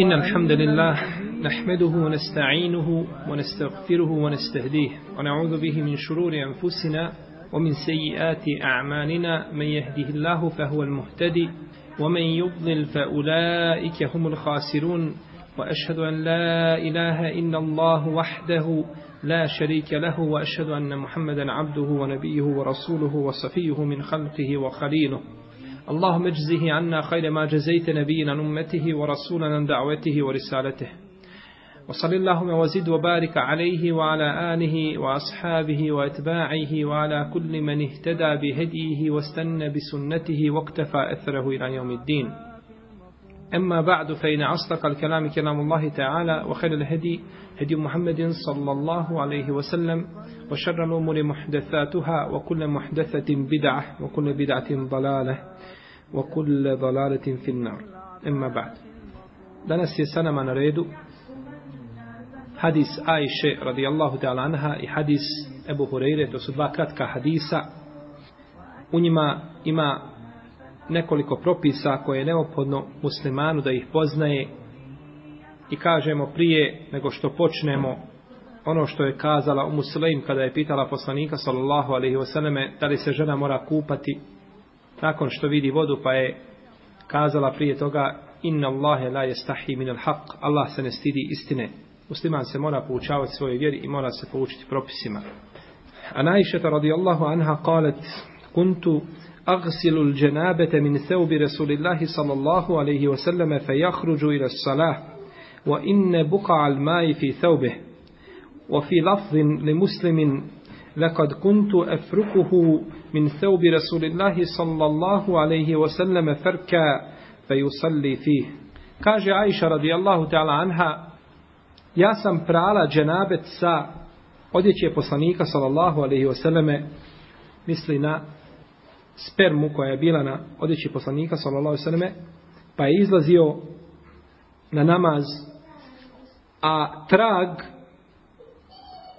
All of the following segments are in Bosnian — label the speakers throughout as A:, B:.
A: إن الحمد لله نحمده ونستعينه ونستغفره ونستهديه ونعوذ به من شرور أنفسنا ومن سيئات أعمالنا من يهده الله فهو المهتدي ومن يضلل فأولئك هم الخاسرون وأشهد أن لا إله إلا الله وحده لا شريك له وأشهد أن محمدا عبده ونبيه ورسوله وصفيه من خلقه وخليله اللهم اجزه عنا خير ما جزيت نبينا أمته ورسولنا دعوته ورسالته. وصل اللهم وزد وبارك عليه وعلى آله وأصحابه وأتباعه وعلى كل من اهتدى بهديه واستنى بسنته واقتفى أثره إلى يوم الدين. أما بعد فإن أصدق الكلام كلام الله تعالى وخير الهدي هدي محمد صلى الله عليه وسلم وشر الأمور محدثاتها وكل محدثة بدعة وكل بدعة ضلالة. وكل ضلالة في النار أما بعد danas je sa nama na redu hadis Ajše radijallahu ta'ala anha i hadis Ebu Hureyre, to su dva kratka hadisa. U njima ima nekoliko propisa koje je neophodno muslimanu da ih poznaje i kažemo prije nego što počnemo ono što je kazala u muslim kada je pitala poslanika sallallahu alaihi wasallame da li se žena mora kupati nakon što vidi vodu pa je kazala prije toga inna Allahe la jestahi min al haq Allah se ne stidi istine musliman se mora poučavati svoje vjeri i mora se poučiti propisima a najšeta radijallahu anha kalet kuntu أغسل الجنابة من ثوب رسول الله صلى الله عليه وسلم فيخرج إلى الصلاة وإن بقع الماء في ثوبه وفي لفظ لمسلم لقد كنت أفركه من ثوب رسول الله صلى الله عليه وسلم فركا فيصلي فيه كاج عائشة رضي الله تعالى عنها ja sam prala dženabet sa odjeće poslanika sallallahu alaihi wasallame misli na spermu koja je bila na odjeći poslanika sallallahu alejhi ve selleme pa je izlazio na namaz a trag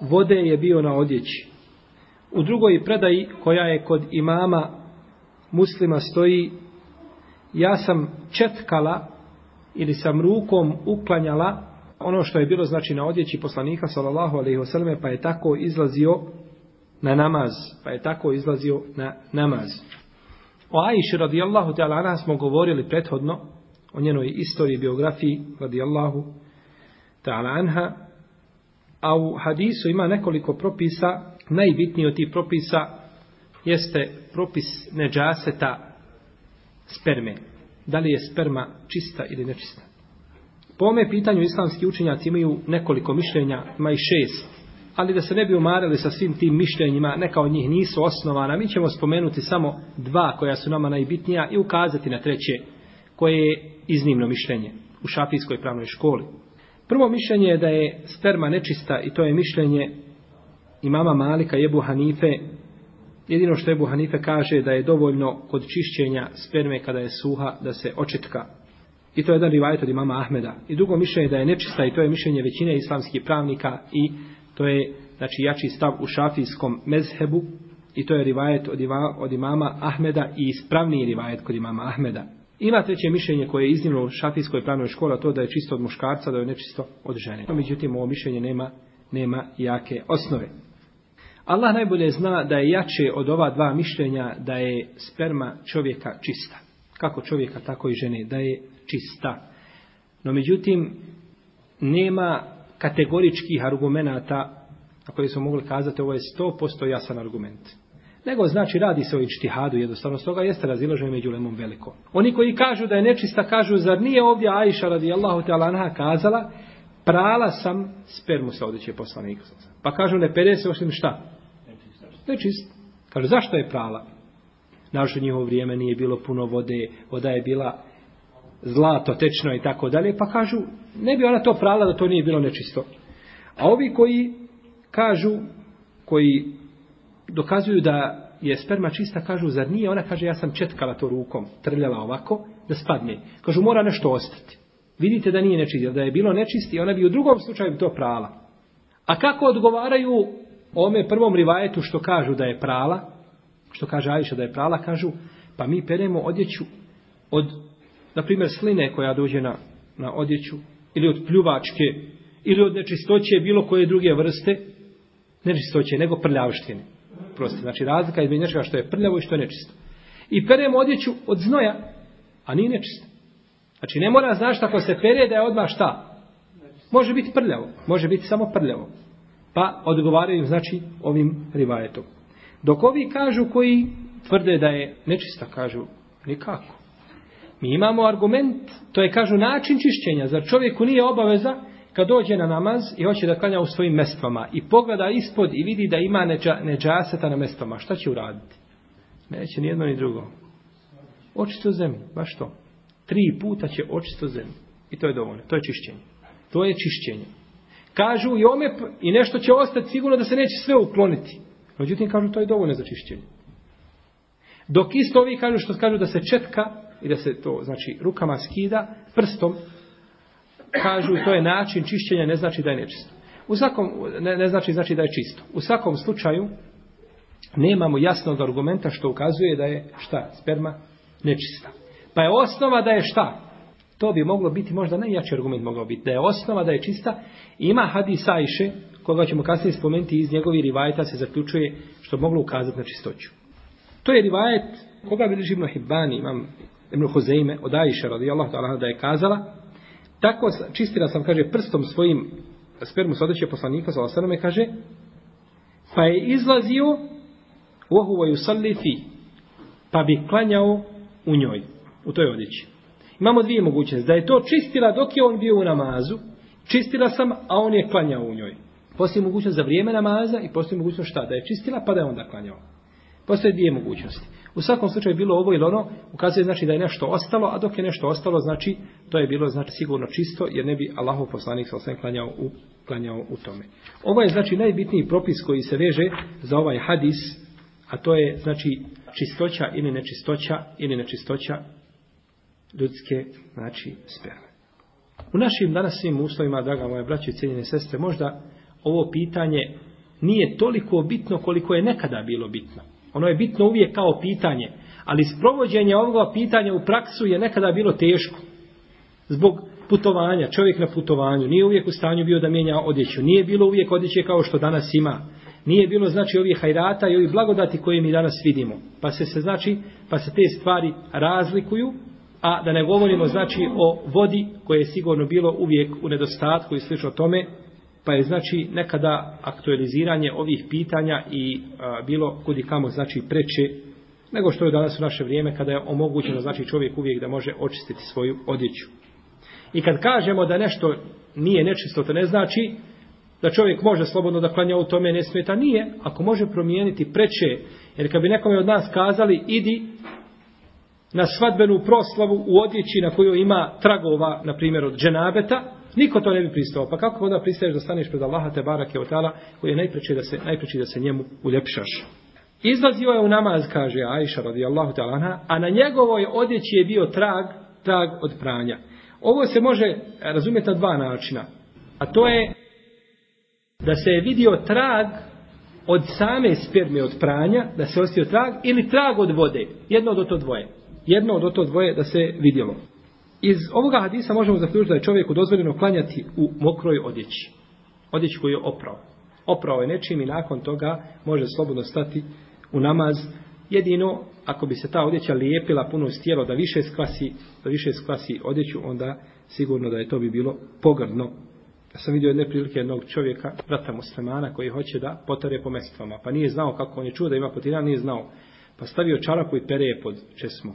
A: vode je bio na odjeći u drugoj predaji koja je kod imama muslima stoji ja sam četkala ili sam rukom uklanjala ono što je bilo znači na odjeći poslanika sallallahu alejhi ve selleme pa je tako izlazio na namaz, pa je tako izlazio na namaz. O Aisha radijallahu ta'ala anha smo govorili prethodno o njenoj istoriji, biografiji radijallahu ta'ala anha, a u hadisu ima nekoliko propisa, najbitniji od tih propisa jeste propis neđaseta sperme. Da li je sperma čista ili nečista? Po ome pitanju islamski učenjaci imaju nekoliko mišljenja, ima i šest ali da se ne bi umarali sa svim tim mišljenjima, neka od njih nisu osnovana, mi ćemo spomenuti samo dva koja su nama najbitnija i ukazati na treće koje je iznimno mišljenje u šafijskoj pravnoj školi. Prvo mišljenje je da je sperma nečista i to je mišljenje imama Malika i Ebu Hanife. Jedino što Ebu Hanife kaže da je dovoljno kod čišćenja sperme kada je suha da se očetka. I to je jedan rivajet od imama Ahmeda. I drugo mišljenje je da je nečista i to je mišljenje većine islamskih pravnika i To je znači jači stav u šafijskom mezhebu i to je rivajet od, ima, od imama Ahmeda i ispravniji rivajet kod imama Ahmeda. Ima treće mišljenje koje je iznimno u šafijskoj pravnoj škola, to da je čisto od muškarca, da je nečisto od žene. No, međutim, ovo mišljenje nema, nema jake osnove. Allah najbolje zna da je jače od ova dva mišljenja da je sperma čovjeka čista. Kako čovjeka, tako i žene, da je čista. No, međutim, nema kategoričkih argumenata, na koje smo mogli kazati, ovo je 100% jasan argument. Nego znači radi se o ičtihadu, jednostavno s toga jeste razilaženje među lemom veliko. Oni koji kažu da je nečista, kažu, zar nije ovdje Aisha radijallahu ta'ala anha kazala, prala sam spermu sa odjeće poslanika. Pa kažu, ne pere se osim šta? Nečist. Kažu, zašto je prala? Našto njihovo vrijeme nije bilo puno vode, voda je bila zlato, tečno i tako dalje, pa kažu, ne bi ona to prala da to nije bilo nečisto. A ovi koji kažu, koji dokazuju da je sperma čista, kažu, zar nije? Ona kaže, ja sam četkala to rukom, trljala ovako, da spadne. Kažu, mora nešto ostati. Vidite da nije nečisti, da je bilo nečisti, ona bi u drugom slučaju to prala. A kako odgovaraju ome prvom rivajetu što kažu da je prala, što kaže Ajša da je prala, kažu, pa mi peremo odjeću od na primjer sline koja dođe na, na odjeću, ili od pljuvačke, ili od nečistoće bilo koje druge vrste, nečistoće, nego prljavštine. Prosti, znači razlika između nečega što je prljavo i što je nečisto. I peremo odjeću od znoja, a nije nečisto. Znači ne mora znaš ako se pere da je odmah šta? Može biti prljavo, može biti samo prljavo. Pa odgovaraju znači ovim rivajetom. Dok ovi kažu koji tvrde da je nečista, kažu nikako. Mi imamo argument, to je kažu način čišćenja. Zar čovjeku nije obaveza kad dođe na namaz i hoće da klanja u svojim mestvama i pogleda ispod i vidi da ima neđa, neđaseta na mestvama, šta će uraditi? Neće ni jedno ni drugo. Očisto zemlju, baš to. Tri puta će očisto zemlju. I to je dovoljno, to je čišćenje. To je čišćenje. Kažu i ome, i nešto će ostati sigurno da se neće sve ukloniti. Međutim, kažu to je dovoljno za čišćenje. Dok isto ovi kažu što kažu da se četka i da se to, znači, rukama skida, prstom, kažu to je način čišćenja, ne znači da je nečisto. U svakom, ne, ne znači, znači da je čisto. U svakom slučaju, nemamo jasnog argumenta što ukazuje da je šta, sperma nečista. Pa je osnova da je šta? To bi moglo biti možda najjači argument mogao biti. Da je osnova da je čista. Ima hadis Ajše, koga ćemo kasnije spomenuti iz njegovi rivajta se zaključuje što moglo ukazati na čistoću. To je rivajet koga bi Ibn Hibbani, imam Ibn Huzeime, od Ajše radijallahu ta'ala da je kazala, tako čistila sam, kaže, prstom svojim spermu sa odeće poslanika, sa osanome, kaže, pa je izlazio uhu yusalli salifi, pa bi klanjao u njoj, u toj odjeći. Imamo dvije mogućnosti. Da je to čistila dok je on bio u namazu, čistila sam, a on je klanjao u njoj. Postoji mogućnost za vrijeme namaza i postoji mogućnost šta? Da je čistila, pa da je onda klanjao. Postoje dvije mogućnosti. U svakom slučaju bilo ovo ili ono, ukazuje znači da je nešto ostalo, a dok je nešto ostalo, znači to je bilo znači sigurno čisto, jer ne bi Allahov poslanik sa osvijem klanjao u, klanjao u tome. Ovo je znači najbitniji propis koji se veže za ovaj hadis, a to je znači čistoća ili nečistoća ili nečistoća ljudske znači sperme. U našim danasnim uslovima, draga moja braća i cijeljene sestre, možda ovo pitanje nije toliko bitno koliko je nekada bilo bitno. Ono je bitno uvijek kao pitanje, ali sprovođenje ovoga pitanja u praksu je nekada bilo teško. Zbog putovanja, čovjek na putovanju, nije uvijek u stanju bio da mijenja odjeću, nije bilo uvijek odjeće kao što danas ima. Nije bilo znači ovih hajrata i ovih blagodati koje mi danas vidimo. Pa se se znači, pa se te stvari razlikuju, a da ne govorimo znači o vodi koje je sigurno bilo uvijek u nedostatku i slično tome, pa je znači nekada aktualiziranje ovih pitanja i a, bilo kudi kamo znači preče nego što je danas u naše vrijeme kada je omogućeno znači čovjek uvijek da može očistiti svoju odjeću. I kad kažemo da nešto nije nečisto, to ne znači da čovjek može slobodno da klanja u tome ne smeta. Nije, ako može promijeniti preče, jer kad bi nekome od nas kazali idi na svadbenu proslavu u odjeći na kojoj ima tragova, na primjer od dženabeta, Niko to ne bi pristao. Pa kako onda pristaješ da staneš pred Allaha te barake od tala koji je najpreći da se, najpreći da se njemu uljepšaš. Izlazio je u namaz, kaže Aisha radijallahu ta'ala a na njegovoj odjeći je bio trag, trag od pranja. Ovo se može e, razumjeti na dva načina. A to je da se je vidio trag od same sperme od pranja, da se ostio trag, ili trag od vode. Jedno od to dvoje. Jedno od to dvoje da se vidjelo. Iz ovoga hadisa možemo zaključiti da je čovjeku dozvoljeno klanjati u mokroj odjeći. Odjeći koju je oprao. Oprao je nečim i nakon toga može slobodno stati u namaz. Jedino, ako bi se ta odjeća lijepila puno stijelo da više skvasi, da više skvasi odjeću, onda sigurno da je to bi bilo pogrdno. Ja sam vidio jedne prilike jednog čovjeka, brata muslimana, koji hoće da potare po mestvama. Pa nije znao kako on je čuo da ima potiran, nije znao. Pa stavio čarapu i pere je pod česmo.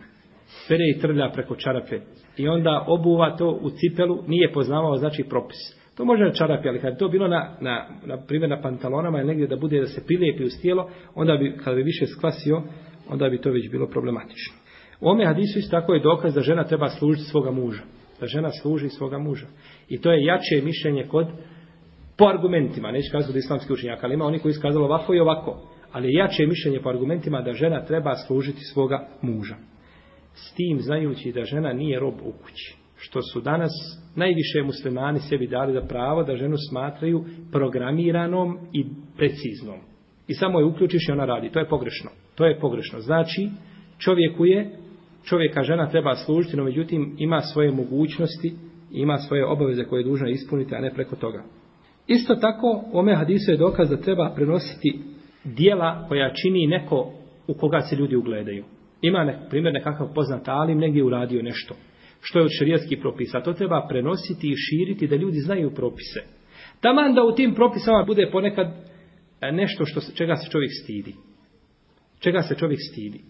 A: Pere i trlja preko čarape i onda obuva to u cipelu, nije poznavao znači propis. To može na čarapi, ali kad to bilo na, na, na primjer na pantalonama ili negdje da bude da se prilijepi uz tijelo, onda bi, kada bi više skvasio, onda bi to već bilo problematično. U ome hadisu isto tako je dokaz da žena treba služiti svoga muža. Da žena služi svoga muža. I to je jače mišljenje kod, po argumentima, neću kazati od islamskih učenjaka, ali ima oni koji iskazali ovako i ovako. Ali je jače mišljenje po argumentima da žena treba služiti svoga muža s tim znajući da žena nije rob u kući. Što su danas najviše muslimani sebi dali da pravo da ženu smatraju programiranom i preciznom. I samo je uključiš i ona radi. To je pogrešno. To je pogrešno. Znači, čovjeku je, čovjeka žena treba služiti, no međutim ima svoje mogućnosti ima svoje obaveze koje je dužna ispuniti, a ne preko toga. Isto tako, u ome hadisu je dokaz da treba prenositi dijela koja čini neko u koga se ljudi ugledaju. Ima nek, primjer nekakav poznat alim, negdje uradio nešto što je od šerijatskih propisa. To treba prenositi i širiti da ljudi znaju propise. Taman da u tim propisama bude ponekad e, nešto što, čega se čovjek stidi. Čega se čovjek stidi.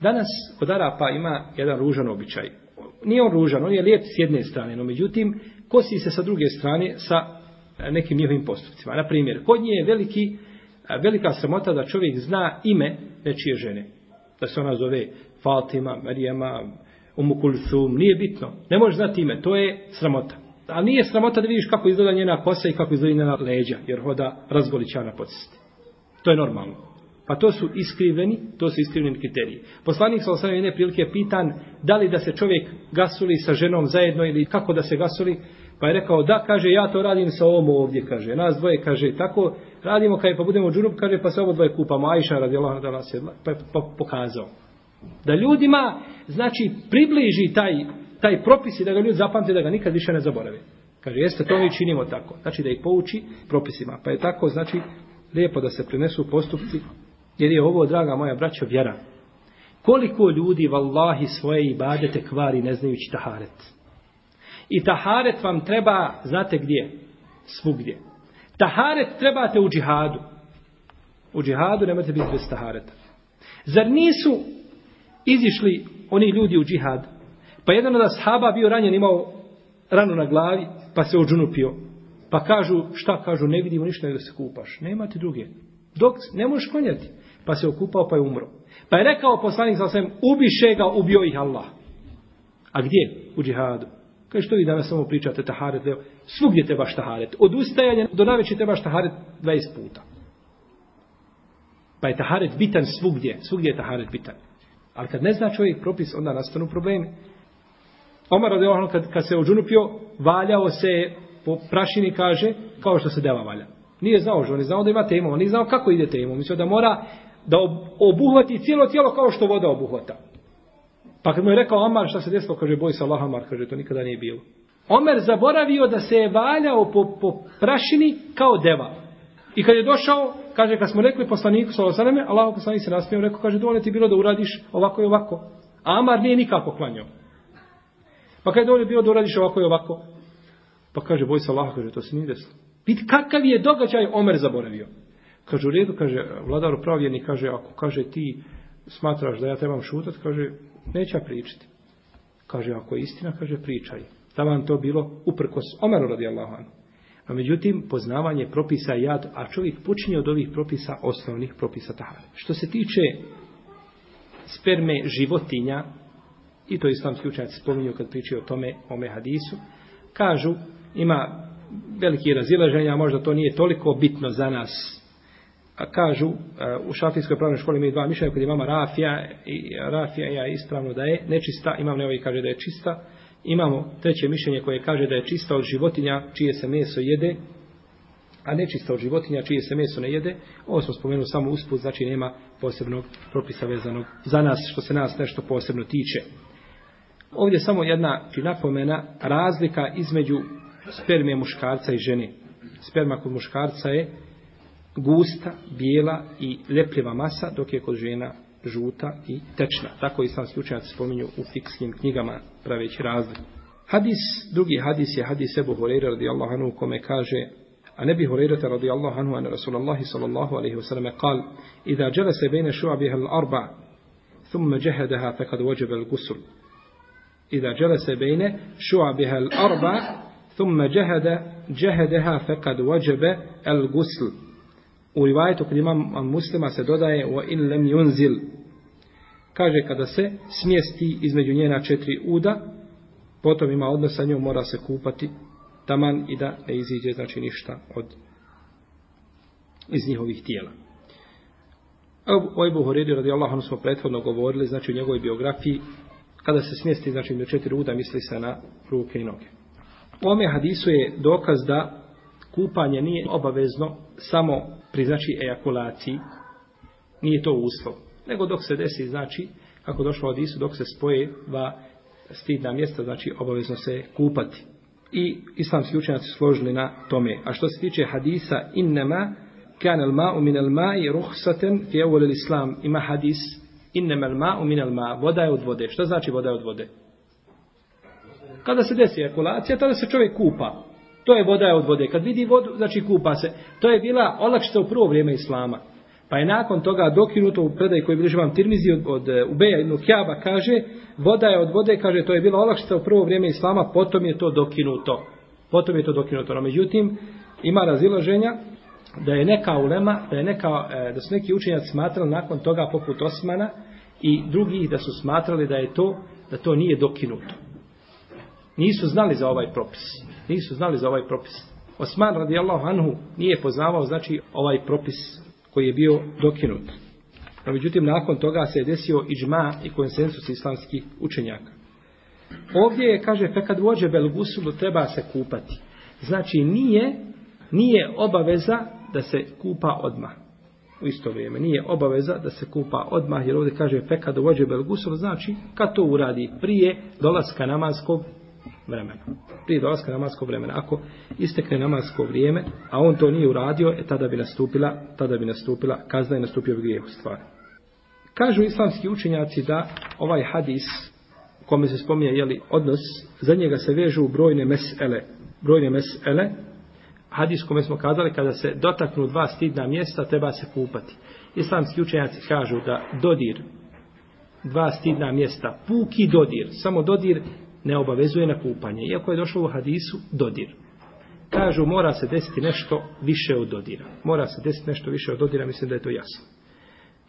A: Danas kod Arapa ima jedan ružan običaj. Nije on ružan, on je lijep s jedne strane, no međutim, kosi se sa druge strane sa e, nekim njihovim postupcima. Na primjer, kod nje je veliki, e, velika sramota da čovjek zna ime nečije žene. Da se ona zove Fatima, Marijama, Umu Kulsum, nije bitno. Ne možeš znati ime, to je sramota. A nije sramota da vidiš kako izgleda njena kosa i kako izgleda njena leđa, jer hoda razgolićana po cesti. To je normalno. Pa to su iskriveni, to su iskriveni kriteriji. Poslanik sa osnovne jedne prilike je pitan da li da se čovjek gasuli sa ženom zajedno ili kako da se gasuli. Pa je rekao da, kaže, ja to radim sa ovom ovdje, kaže. Nas dvoje, kaže, tako radimo, kaže, pa budemo džurup, kaže, pa se ovo dvoje kupamo. Ajša radi Allah da nas je pa, pa pokazao. Da ljudima, znači, približi taj, taj propis i da ga ljudi zapamte, da ga nikad više ne zaborave. Kaže, jeste, to mi činimo tako. Znači, da ih pouči propisima. Pa je tako, znači, lijepo da se prinesu postupci, jer je ovo, draga moja braćo, vjera. Koliko ljudi, vallahi, svoje ibadete kvari ne znajući taharet. I taharet vam treba, znate gdje? Svugdje. Taharet trebate u džihadu. U džihadu nemate biti bez tahareta. Zar nisu izišli oni ljudi u džihad. Pa jedan od ashaba bio ranjen, imao ranu na glavi, pa se ođunupio. Pa kažu, šta kažu, ne vidimo ništa da se kupaš. Nemate druge. Dok ne možeš klanjati. Pa se okupao, pa je umro. Pa je rekao poslanik sa svem, ubiše ga, ubio ih Allah. A gdje? U džihadu. Kaže, što vi danas samo pričate taharet? Svugdje trebaš taharet. Od ustajanja do naveći trebaš taharet 20 puta. Pa je taharet bitan svugdje. Svugdje je taharet bitan. Ali kad ne zna čovjek propis, onda nastanu problemi. Omar radi kad, kad se ođunupio, valjao se po prašini, kaže, kao što se deva valja. Nije znao že, on je znao da ima temu, on nije znao kako ide temu. Mislio da mora da obuhvati cijelo tijelo kao što voda obuhvata. Pa kad mu je rekao Omar šta se desilo, kaže, boj se Allah, Omar, kaže, to nikada nije bilo. Omer zaboravio da se je valjao po, po prašini kao deva. I kad je došao, kaže, kad smo rekli poslaniku, sallahu sallam, Allah poslanik se nasmio, rekao, kaže, dovoljno ti bilo da uradiš ovako i ovako. A Amar nije nikako klanjao. Pa kaže, dovoljno bilo da uradiš ovako i ovako. Pa kaže, boj se Allah, kaže, to se nije desilo. Vid kakav je događaj Omer zaboravio. Kaže, u redu, kaže, vladar upravljeni, kaže, ako kaže ti smatraš da ja trebam šutat, kaže, neće pričati. Kaže, ako je istina, kaže, pričaj. Da vam to bilo uprkos Omeru radijallahu anhu. A međutim, poznavanje propisa jad, a čovjek počinje od ovih propisa, osnovnih propisa tahare. Što se tiče sperme životinja, i to islamski učenjaci spominju kad pričaju o tome, o mehadisu, kažu, ima veliki razilaženja, možda to nije toliko bitno za nas. A kažu, e, u šafijskoj pravnoj školi imaju dva mišljenja, kod imama Rafija, i Rafija ja ispravno da je nečista, imam neovi kaže da je čista, Imamo treće mišljenje koje kaže da je čista od životinja čije se meso jede, a nečista od životinja čije se meso ne jede. Ovo smo spomenuli samo usput, znači nema posebnog propisa vezanog za nas, što se nas nešto posebno tiče. Ovdje samo jedna napomena, razlika između sperme muškarca i žene. Sperma kod muškarca je gusta, bijela i ljepljiva masa, dok je kod žena žuta i tečna. Tako islamski učenjaci spominju u fikskim knjigama praveći razliku. Hadis, drugi hadis je hadis Ebu Horeira radijallahu anhu kome kaže a nebi Horeirata radijallahu anhu an Rasulallahi sallallahu alaihi wasallam kal Iza jelese bejne šuabiha l'arba ثم جهدها فقد وجب الغسل إذا جلس بين شعبها الأربع ثم جهد جهدها فقد وجب الغسل U rivajetu kod imam muslima se dodaje wa in lem yunzil. Kaže kada se smjesti između njena četiri uda, potom ima odnos sa njom, mora se kupati taman i da ne iziđe znači ništa od iz njihovih tijela. O Ebu Horedi radijallahu anhu smo prethodno govorili, znači u njegovoj biografiji, kada se smjesti znači na četiri uda, misli se na ruke i noge. U ome hadisu je dokaz da kupanje nije obavezno samo pri znači ejakulaciji, nije to uslov. Nego dok se desi, znači, kako došlo od Isu, dok se spoje dva stidna mjesta, znači obavezno se kupati. i islamski učenjaci složili na tome. A što se tiče hadisa innema kan al ma'u min al ma'i ruhsaten fi awwal islam ima hadis innema al ma'u min al ma' voda je od vode. Što znači voda je od vode? Kada se desi ejakulacija, tada se čovjek kupa. To je voda je od vode. Kad vidi vodu, znači kupa se. To je bila olakšica u prvo vrijeme islama. Pa je nakon toga dokinuto u predaj koji bliže vam Tirmizi od, od e, Ubeja ibn Kjaba kaže, voda je od vode, kaže, to je bila olakšica u prvo vrijeme Islama, potom je to dokinuto. Potom je to dokinuto. No, međutim, ima razilaženja da je neka ulema, da, je neka, e, da su neki učenjaci smatrali nakon toga poput Osmana i drugi da su smatrali da je to, da to nije dokinuto. Nisu znali za ovaj propis. Nisu znali za ovaj propis. Osman radijallahu anhu nije poznavao znači ovaj propis koji je bio dokinut. No, međutim, nakon toga se je desio iđma i konsensus islamskih učenjaka. Ovdje je, kaže, fe kad vođe belgusulu treba se kupati. Znači, nije, nije obaveza da se kupa odmah. U isto vrijeme. Nije obaveza da se kupa odmah, jer ovdje kaže fe kad vođe belgusulu, znači, kad to uradi prije dolaska namazskog vremena. Prije dolaska namaskog vremena. Ako istekne namasko vrijeme, a on to nije uradio, e tada bi nastupila, tada bi nastupila kazna i nastupio bi grijeh u stvari. Kažu islamski učenjaci da ovaj hadis, kome se spominje jeli, odnos, za njega se vežu brojne mesele. Brojne mesele, hadis kome smo kazali, kada se dotaknu dva stidna mjesta, treba se kupati. Islamski učenjaci kažu da dodir dva stidna mjesta, puki dodir, samo dodir ne obavezuje na kupanje. Iako je došlo u hadisu dodir. Kažu mora se desiti nešto više od dodira. Mora se desiti nešto više od dodira, mislim da je to jasno.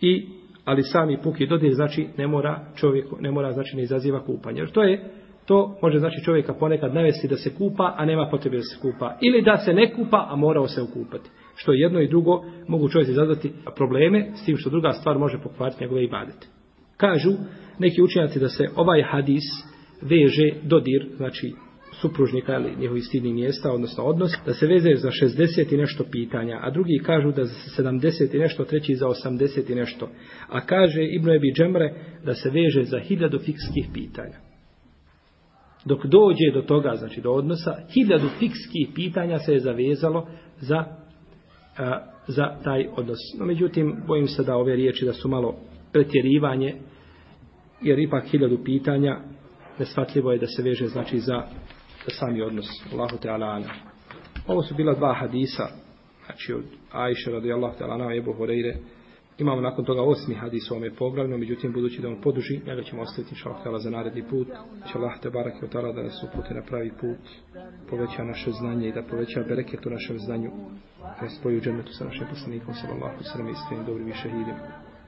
A: I, ali sami puki dodir znači ne mora čovjek, ne mora znači ne izaziva kupanje. Jer to je, to može znači čovjeka ponekad navesti da se kupa, a nema potrebe da se kupa. Ili da se ne kupa, a morao se ukupati. Što jedno i drugo mogu čovjek izazvati probleme, s tim što druga stvar može pokvariti njegove ibadete. Kažu neki učenjaci da se ovaj hadis veže dodir, znači supružnika ili njihovi stidni mjesta, odnosno odnos, da se veze za 60 i nešto pitanja, a drugi kažu da za 70 i nešto, treći za 80 i nešto. A kaže Ibn Ebi Džemre da se veže za hiljadu fikskih pitanja. Dok dođe do toga, znači do odnosa, hiljadu fikskih pitanja se je zavezalo za, a, za taj odnos. No, međutim, bojim se da ove riječi da su malo pretjerivanje, jer ipak hiljadu pitanja nesvatljivo je da se veže znači za, za sami odnos Allahu Teala Ana. Ovo su bila dva hadisa, znači od Aisha radijallahu Teala Ana i Ebu Horeire. Imamo nakon toga osmi hadis u ovome poglavlju, međutim, budući da on poduži, njega ćemo ostaviti šalak za naredni put. Će Allah te barak i otala da nas upute na pravi put, poveća naše znanje i da poveća bereket u našem znanju, da spoju džennetu sa našim poslanikom, sallallahu sallam, iskrenim dobrim i šehidima.